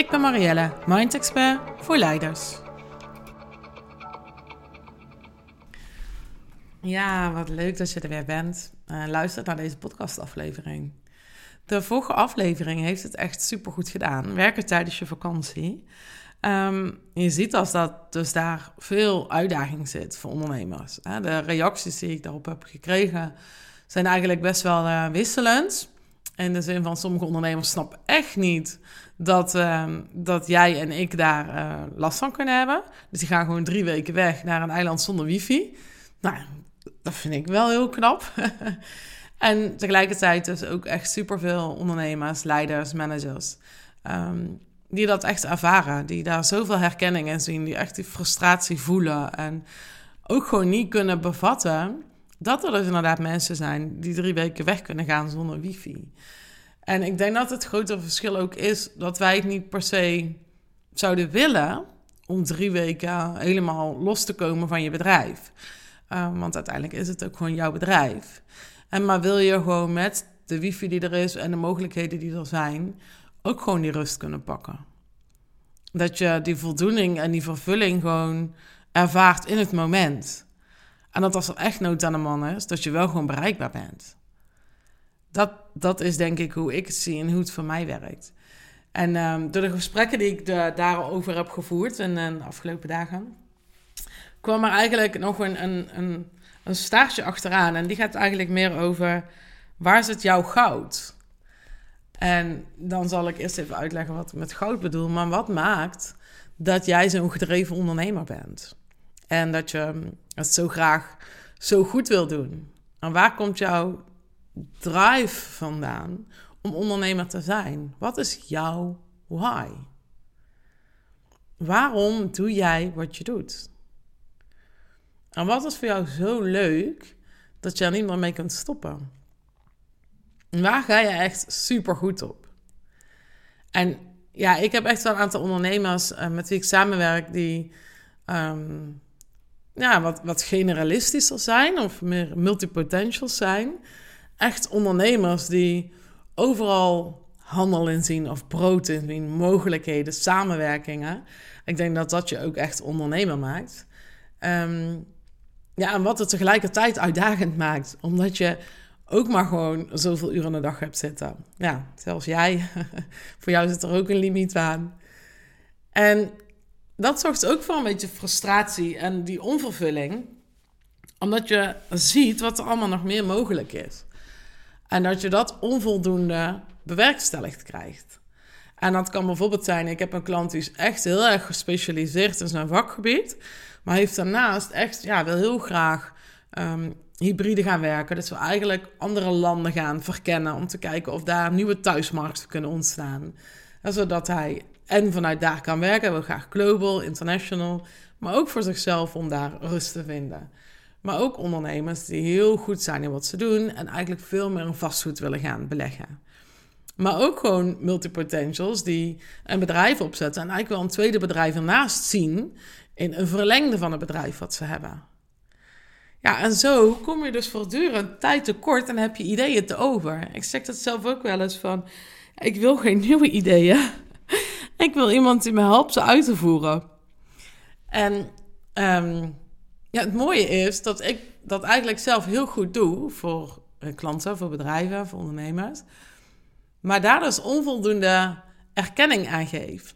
Ik ben Marielle, Mind Expert voor leiders. Ja, wat leuk dat je er weer bent. Uh, luister naar deze podcastaflevering. De vorige aflevering heeft het echt supergoed gedaan. Werken tijdens je vakantie. Um, je ziet als dat dus daar veel uitdaging zit voor ondernemers. De reacties die ik daarop heb gekregen zijn eigenlijk best wel uh, wisselend. In de zin van sommige ondernemers snappen echt niet dat, ehm, dat jij en ik daar uh, last van kunnen hebben. Dus die gaan gewoon drie weken weg naar een eiland zonder wifi. Nou, dat vind ik wel heel knap. en tegelijkertijd dus ook echt superveel ondernemers, leiders, managers... Um, die dat echt ervaren, die daar zoveel herkenning in zien, die echt die frustratie voelen en ook gewoon niet kunnen bevatten dat er dus inderdaad mensen zijn die drie weken weg kunnen gaan zonder wifi. En ik denk dat het grote verschil ook is dat wij het niet per se zouden willen om drie weken helemaal los te komen van je bedrijf. Um, want uiteindelijk is het ook gewoon jouw bedrijf. En maar wil je gewoon met de wifi die er is en de mogelijkheden die er zijn, ook gewoon die rust kunnen pakken. Dat je die voldoening en die vervulling gewoon ervaart in het moment. En dat als er echt nood aan de man is, dat je wel gewoon bereikbaar bent. Dat, dat is denk ik hoe ik het zie en hoe het voor mij werkt. En um, door de gesprekken die ik de, daarover heb gevoerd in de afgelopen dagen, kwam er eigenlijk nog een, een, een, een staartje achteraan. En die gaat eigenlijk meer over waar zit jouw goud? En dan zal ik eerst even uitleggen wat ik met goud bedoel. Maar wat maakt dat jij zo'n gedreven ondernemer bent? En dat je het zo graag zo goed wil doen. En waar komt jouw drive vandaan om ondernemer te zijn? Wat is jouw why? Waarom doe jij wat je doet? En wat is voor jou zo leuk dat je er niet meer mee kunt stoppen? Waar ga je echt super goed op? En ja, ik heb echt wel een aantal ondernemers uh, met wie ik samenwerk die um, ja, wat, wat generalistischer zijn of meer multipotentials zijn. Echt ondernemers die overal handel in zien of brood in zien, mogelijkheden, samenwerkingen. Ik denk dat dat je ook echt ondernemer maakt. Um, ja, en wat het tegelijkertijd uitdagend maakt, omdat je ook maar gewoon zoveel uren de dag hebt zitten. Ja, zelfs jij. voor jou zit er ook een limiet aan. En dat zorgt ook voor een beetje frustratie en die onvervulling. Omdat je ziet wat er allemaal nog meer mogelijk is. En dat je dat onvoldoende bewerkstelligd krijgt. En dat kan bijvoorbeeld zijn, ik heb een klant die is echt heel erg gespecialiseerd in zijn vakgebied. Maar heeft daarnaast echt, ja, wil heel graag um, hybride gaan werken. Dus we eigenlijk andere landen gaan verkennen om te kijken of daar nieuwe thuismarkten kunnen ontstaan. Zodat hij en vanuit daar kan werken. Wil graag global, international, maar ook voor zichzelf om daar rust te vinden. Maar ook ondernemers die heel goed zijn in wat ze doen en eigenlijk veel meer in vastgoed willen gaan beleggen. Maar ook gewoon multipotentials die een bedrijf opzetten en eigenlijk wel een tweede bedrijf ernaast zien in een verlengde van het bedrijf wat ze hebben. Ja, en zo kom je dus voortdurend tijd tekort en heb je ideeën te over. Ik zeg dat zelf ook wel eens van, ik wil geen nieuwe ideeën. Ik wil iemand die me helpt ze uit te voeren. En um, ja, het mooie is dat ik dat eigenlijk zelf heel goed doe voor klanten, voor bedrijven, voor ondernemers. Maar daar dus onvoldoende erkenning aan geef.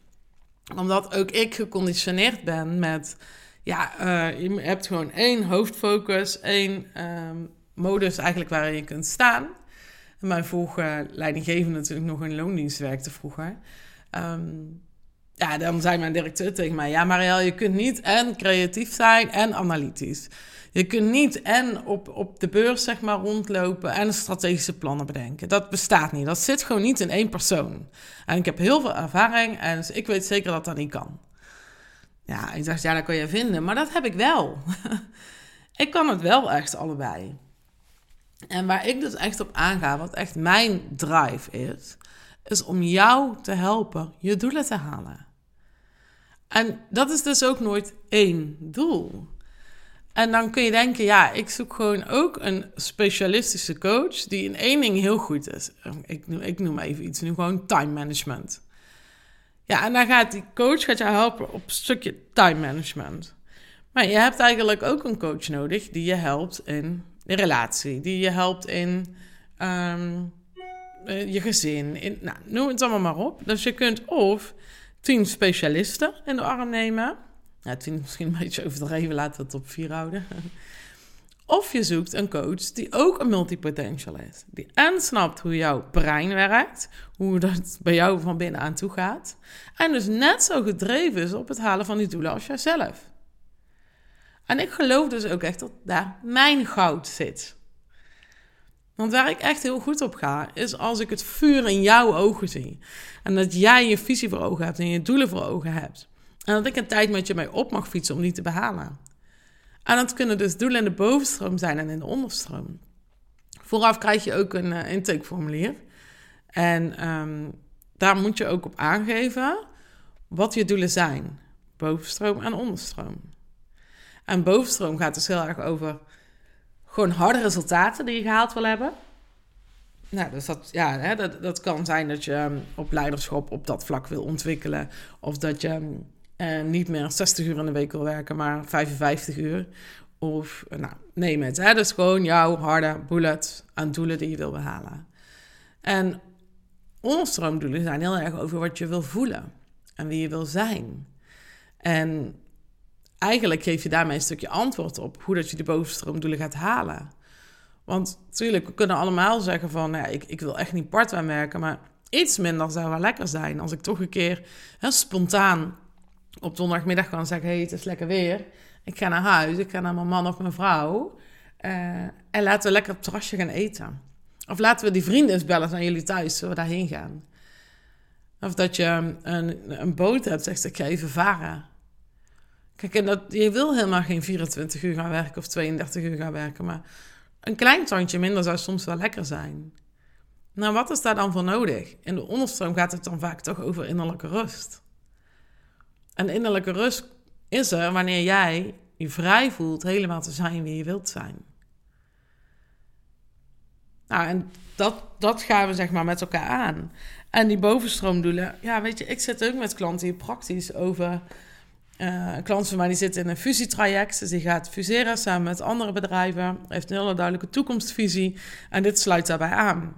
Omdat ook ik geconditioneerd ben met ja, uh, je hebt gewoon één hoofdfocus, één um, modus eigenlijk waarin je kunt staan. En mijn vorige leidinggevende natuurlijk nog in loondienst werkte vroeger. Um, ja, dan zei mijn directeur tegen mij: Ja, Marielle, je kunt niet en creatief zijn en analytisch. Je kunt niet en op, op de beurs zeg maar rondlopen en strategische plannen bedenken. Dat bestaat niet. Dat zit gewoon niet in één persoon. En ik heb heel veel ervaring en dus ik weet zeker dat dat niet kan. Ja, ik dacht, ja, dat kan je vinden. Maar dat heb ik wel. ik kan het wel echt allebei. En waar ik dus echt op aanga, wat echt mijn drive is, is om jou te helpen je doelen te halen. En dat is dus ook nooit één doel. En dan kun je denken, ja, ik zoek gewoon ook een specialistische coach die in één ding heel goed is. Ik noem, ik noem even iets nu gewoon time management. Ja, en dan gaat die coach gaat jou helpen op een stukje time management. Maar je hebt eigenlijk ook een coach nodig die je helpt in de relatie, die je helpt in ehm, eh, je gezin, in, nou, noem het allemaal maar op. Dus je kunt of tien specialisten in de arm nemen. Ja, tien misschien een beetje overdreven, laten we het op vier houden. Of je zoekt een coach die ook een multipotential is. Die en snapt hoe jouw brein werkt, hoe dat bij jou van binnen aan toe gaat. En dus net zo gedreven is op het halen van die doelen als jijzelf. En ik geloof dus ook echt dat daar mijn goud zit. Want waar ik echt heel goed op ga, is als ik het vuur in jouw ogen zie. En dat jij je visie voor ogen hebt en je doelen voor ogen hebt. En dat ik een tijd met je mee op mag fietsen om die te behalen. En dat kunnen dus doelen in de bovenstroom zijn en in de onderstroom. Vooraf krijg je ook een uh, intakeformulier. En ehm, daar moet je ook op aangeven wat je doelen zijn. Bovenstroom en onderstroom. En bovenstroom gaat dus heel erg over gewoon harde resultaten die je gehaald wil hebben. Nou, dus dat, ja, hè, dat, dat kan zijn dat je ehm, op leiderschap op dat vlak wil ontwikkelen. Of dat je ehm, uh, niet meer 60 uur in de week wil werken, maar 55 uur. Of, uh, nou, neem het. Hè? Dus gewoon jouw harde bullet aan doelen die je wil behalen. En onderstroomdoelen zijn heel erg over wat je wil voelen en wie je wil zijn. En eigenlijk geef je daarmee een stukje antwoord op hoe dat je de bovenstroomdoelen gaat halen. Want natuurlijk, we kunnen allemaal zeggen van, ja, ik, ik wil echt niet part werken, maar iets minder zou wel lekker zijn als ik toch een keer spontaan op donderdagmiddag kan zeggen: hey, het is lekker weer. Ik ga naar huis, ik ga naar mijn man of mijn vrouw. Uh, en laten we lekker het terrasje gaan eten. Of laten we die vrienden eens bellen naar jullie thuis, zullen we daarheen gaan. Of dat je een, een boot hebt, zegt ik ga even varen. Kijk, dat, je wil helemaal geen 24 uur gaan werken of 32 uur gaan werken, maar een klein tandje minder zou soms wel lekker zijn. Nou, wat is daar dan voor nodig? In de onderstroom gaat het dan vaak toch over innerlijke rust. En innerlijke rust is er wanneer jij je vrij voelt helemaal te zijn wie je wilt zijn. Nou, en dat, dat gaan we zeg maar met elkaar aan. En die bovenstroomdoelen, ja, weet je, ik zit ook met klanten hier praktisch over. Uh, klant van mij die zit in een fusietraject. Dus die gaat fuseren samen met andere bedrijven. Heeft een hele duidelijke toekomstvisie. En dit sluit daarbij aan.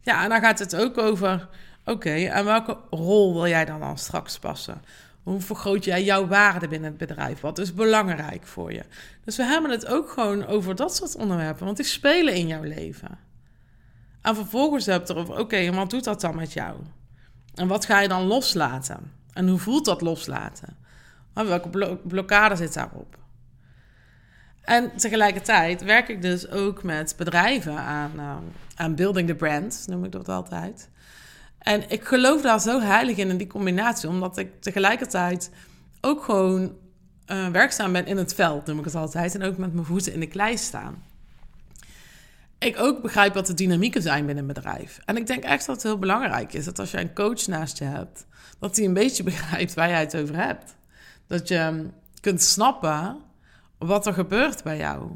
Ja, en dan gaat het ook over: oké, en welke rol wil jij dan al straks passen? Hoe vergroot jij jouw waarde binnen het bedrijf? Wat is belangrijk voor je? Dus we hebben het ook gewoon over dat soort onderwerpen, want die spelen in jouw leven. En vervolgens heb je erover, oké, en wat doet dat dan met jou? En wat ga je dan loslaten? En hoe voelt dat loslaten? Welke blokkade zit daarop? En tegelijkertijd werk ik dus ook met bedrijven aan, uh, aan building the brand, noem ik dat altijd. En ik geloof daar zo heilig in, in die combinatie, omdat ik tegelijkertijd ook gewoon uh, werkzaam ben in het veld, noem ik het altijd, en ook met mijn voeten in de klei staan. Ik ook begrijp wat de dynamieken zijn binnen een bedrijf. En ik denk echt dat het heel belangrijk is dat als je een coach naast je hebt, dat hij een beetje begrijpt waar jij het over hebt. Dat je kunt snappen wat er gebeurt bij jou.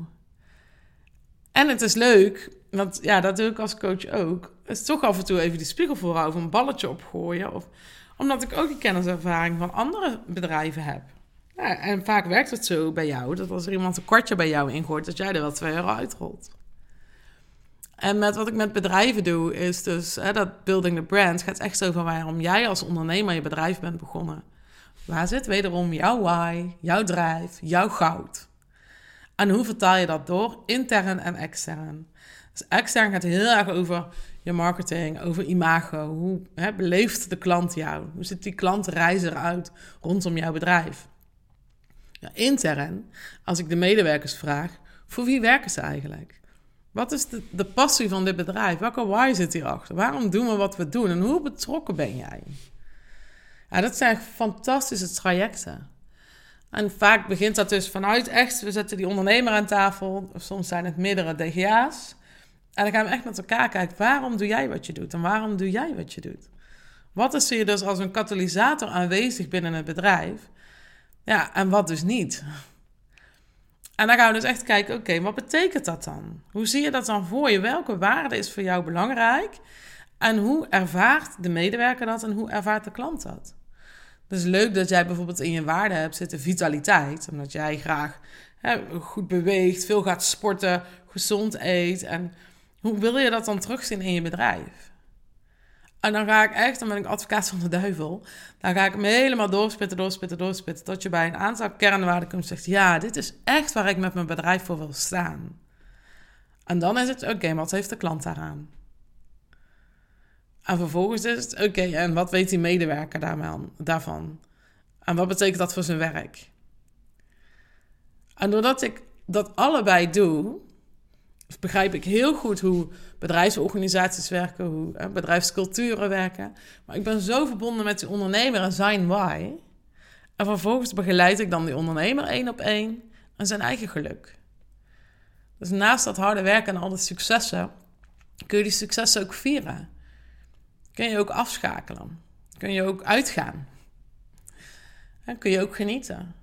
En het is leuk, want ja, dat doe ik als coach ook is toch af en toe even die spiegel voorhouden of een balletje opgooien. Of, omdat ik ook die kenniservaring van andere bedrijven heb. Ja, en vaak werkt het zo bij jou, dat als er iemand een kwartje bij jou ingooit, dat jij er wel twee euro uitrolt. En met wat ik met bedrijven doe, is dus hè, dat building the brand gaat echt over waarom jij als ondernemer je bedrijf bent begonnen. Waar zit wederom jouw why, jouw drive, jouw goud? En hoe vertaal je dat door, intern en extern? Dus extern gaat heel erg over je marketing, over imago. Hoe hè, beleeft de klant jou? Hoe ziet die klantreis eruit rondom jouw bedrijf? Ja, intern, als ik de medewerkers vraag, voor wie werken ze eigenlijk? Wat is de, de passie van dit bedrijf? Welke why zit hierachter? Waarom doen we wat we doen? En hoe betrokken ben jij? Ja, dat zijn fantastische trajecten. En vaak begint dat dus vanuit echt, we zetten die ondernemer aan tafel. Soms zijn het meerdere DGA's. En dan gaan we echt met elkaar kijken, waarom doe jij wat je doet? En waarom doe jij wat je doet? Wat is hier dus als een katalysator aanwezig binnen het bedrijf? Ja, en wat dus niet? En dan gaan we dus echt kijken, oké, wat betekent dat dan? Hoe zie je dat dan voor je? Welke waarde is voor jou belangrijk? En hoe ervaart de medewerker dat en hoe ervaart de klant dat? Dus leuk dat jij bijvoorbeeld in je waarde hebt zitten vitaliteit. Omdat jij graag hè, goed beweegt, veel gaat sporten, gezond eet. En hoe wil je dat dan terugzien in je bedrijf? En dan ga ik echt, dan ben ik advocaat van de duivel. Dan ga ik hem helemaal doorspitten, doorspitten, doorspitten. Tot je bij een aantal kernwaarden komt en zegt: Ja, dit is echt waar ik met mijn bedrijf voor wil staan. En dan is het: Oké, wat heeft de klant daaraan? En vervolgens is het: Oké, en wat weet die medewerker daarvan? En wat betekent dat voor zijn werk? En doordat ik dat allebei doe, begrijp ik heel goed hoe bedrijfsorganisaties werken, hoe bedrijfsculturen werken. Maar ik ben zo verbonden met die ondernemer en zijn why. En vervolgens begeleid ik dan die ondernemer één op één en zijn eigen geluk. Dus naast dat harde werken en al de successen, kun je die successen ook vieren. Kun je ook afschakelen. Kun je ook uitgaan. En kun je ook genieten.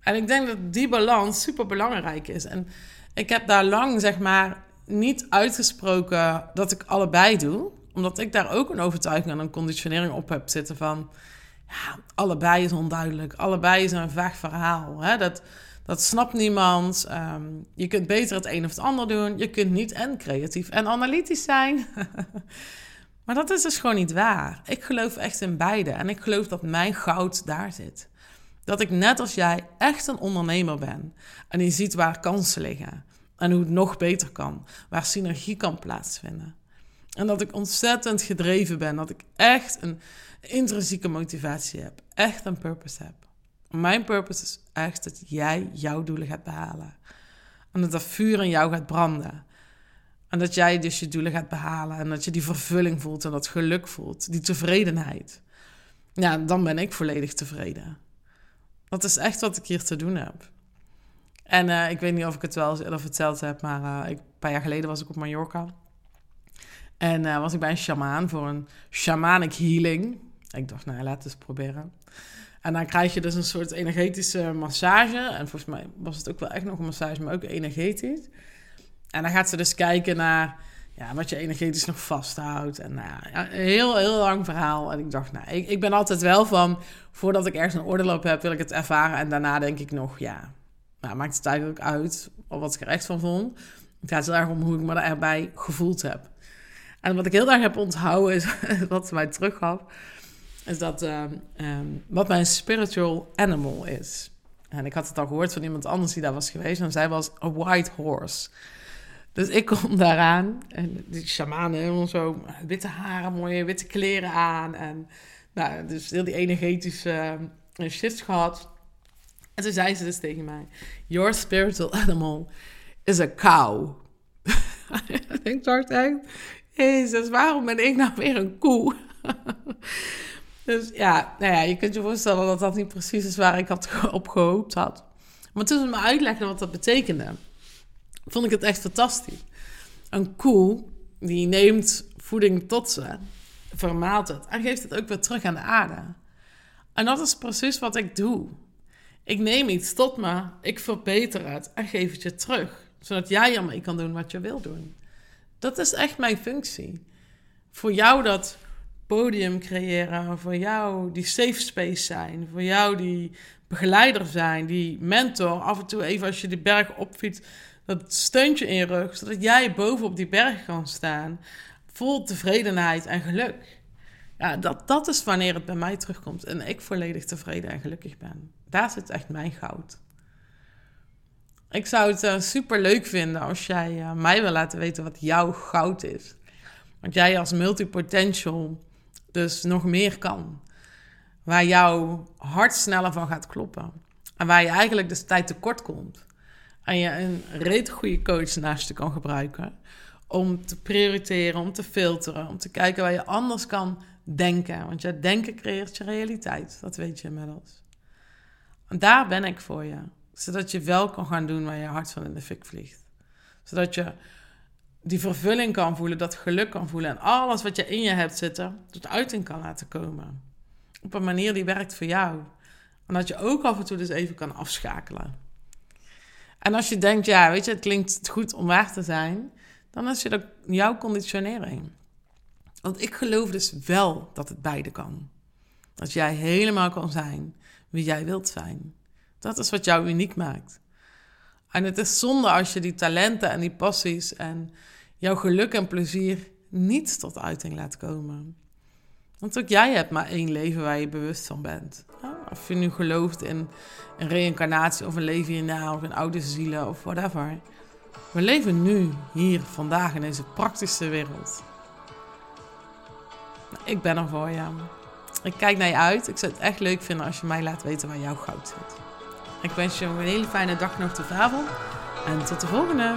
En ik denk dat die balans super belangrijk is. En ik heb daar lang, zeg maar, niet uitgesproken dat ik allebei doe. Omdat ik daar ook een overtuiging en een conditionering op heb zitten van... Ja, allebei is onduidelijk. Allebei is een vaag verhaal. Hè? Dat, dat snapt niemand. Ehm, je kunt beter het een of het ander doen. Je kunt niet en creatief en analytisch zijn. maar dat is dus gewoon niet waar. Ik geloof echt in beide. En ik geloof dat mijn goud daar zit. Dat ik net als jij echt een ondernemer ben. En je ziet waar kansen liggen. En hoe het nog beter kan. Waar synergie kan plaatsvinden. En dat ik ontzettend gedreven ben. Dat ik echt een intrinsieke motivatie heb. Echt een purpose heb. Mijn purpose is echt dat jij jouw doelen gaat behalen. En dat dat vuur in jou gaat branden. En dat jij dus je doelen gaat behalen. En dat je die vervulling voelt en dat geluk voelt. Die tevredenheid. Ja, dan ben ik volledig tevreden. Dat is echt wat ik hier te doen heb. En uh, ik weet niet of ik het wel eens eerder verteld heb, maar uh, ik, een paar jaar geleden was ik op Mallorca. En uh, was ik bij een shamaan voor een shamanic healing. Ik dacht, nou, laat het eens proberen. En dan krijg je dus een soort energetische massage. En volgens mij was het ook wel echt nog een massage, maar ook energetisch. En dan gaat ze dus kijken naar ja, wat je energetisch nog vasthoudt. En nou, ja, een heel, heel lang verhaal. En ik dacht, nou, ik, ik ben altijd wel van... voordat ik ergens een oordeel op heb, wil ik het ervaren. En daarna denk ik nog, ja, nou, maakt het eigenlijk uit wat ik er echt van vond. Het gaat heel erg om hoe ik me erbij gevoeld heb. En wat ik heel erg heb onthouden, is wat ze mij teruggaf... is dat uh, um, wat mijn spiritual animal is. En ik had het al gehoord van iemand anders die daar was geweest. En zij was a white horse... Dus ik kom daaraan en die shamanen helemaal zo witte haren, mooie witte kleren aan. En nou, dus heel die energetische uh, shifts gehad. En toen zei ze dus tegen mij: Your spiritual animal is a cow. ik dacht echt: Jezus, waarom ben ik nou weer een koe? dus ja, nou ja, je kunt je voorstellen dat dat niet precies is waar ik had op gehoopt had. Maar toen ze me uitlegde wat dat betekende vond ik het echt fantastisch. Een koe die neemt voeding tot ze, vermaalt het en geeft het ook weer terug aan de aarde. En dat is precies wat ik doe. Ik neem iets tot me, ik verbeter het en geef het je terug, zodat jij ermee kan doen wat je wil doen. Dat is echt mijn functie. Voor jou dat podium creëren, voor jou die safe space zijn, voor jou die begeleider zijn, die mentor. Af en toe even als je die berg opfietst, dat steuntje in je rug, zodat jij bovenop die berg kan staan, vol tevredenheid en geluk. Ja, dat, dat is wanneer het bij mij terugkomt en ik volledig tevreden en gelukkig ben. Daar zit echt mijn goud. Ik zou het uh, super leuk vinden als jij uh, mij wil laten weten wat jouw goud is. Want jij als multipotential dus nog meer kan. Waar jouw hart sneller van gaat kloppen. En waar je eigenlijk dus tijd tekort komt. En je een reet goede coach naast je kan gebruiken. Om te prioriteren, om te filteren, om te kijken waar je anders kan denken. Want je denken creëert je realiteit. Dat weet je inmiddels. En daar ben ik voor je. Zodat je wel kan gaan doen waar je hart van in de fik vliegt. Zodat je die vervulling kan voelen, dat geluk kan voelen. En alles wat je in je hebt zitten, tot uiting kan laten komen. Op een manier die werkt voor jou. En dat je ook af en toe dus even kan afschakelen. En als je denkt, ja, weet je, het klinkt goed om waar te zijn, dan is je dat jouw conditionering. Want ik geloof dus wel dat het beide kan. Dat jij helemaal kan zijn wie jij wilt zijn. Dat is wat jou uniek maakt. En het is zonde als je die talenten en die passies en jouw geluk en plezier niet tot uiting laat komen. Want ook jij hebt maar één leven waar je bewust van bent. Of je nu gelooft in een reïncarnatie of een leven hierna of in oude zielen of whatever. We leven nu, hier, vandaag in deze praktische wereld. Ik ben er voor je. Ik kijk naar je uit. Ik zou het echt leuk vinden als je mij laat weten waar jouw goud zit. Ik wens je een hele fijne dag, nog of avond. En tot de volgende.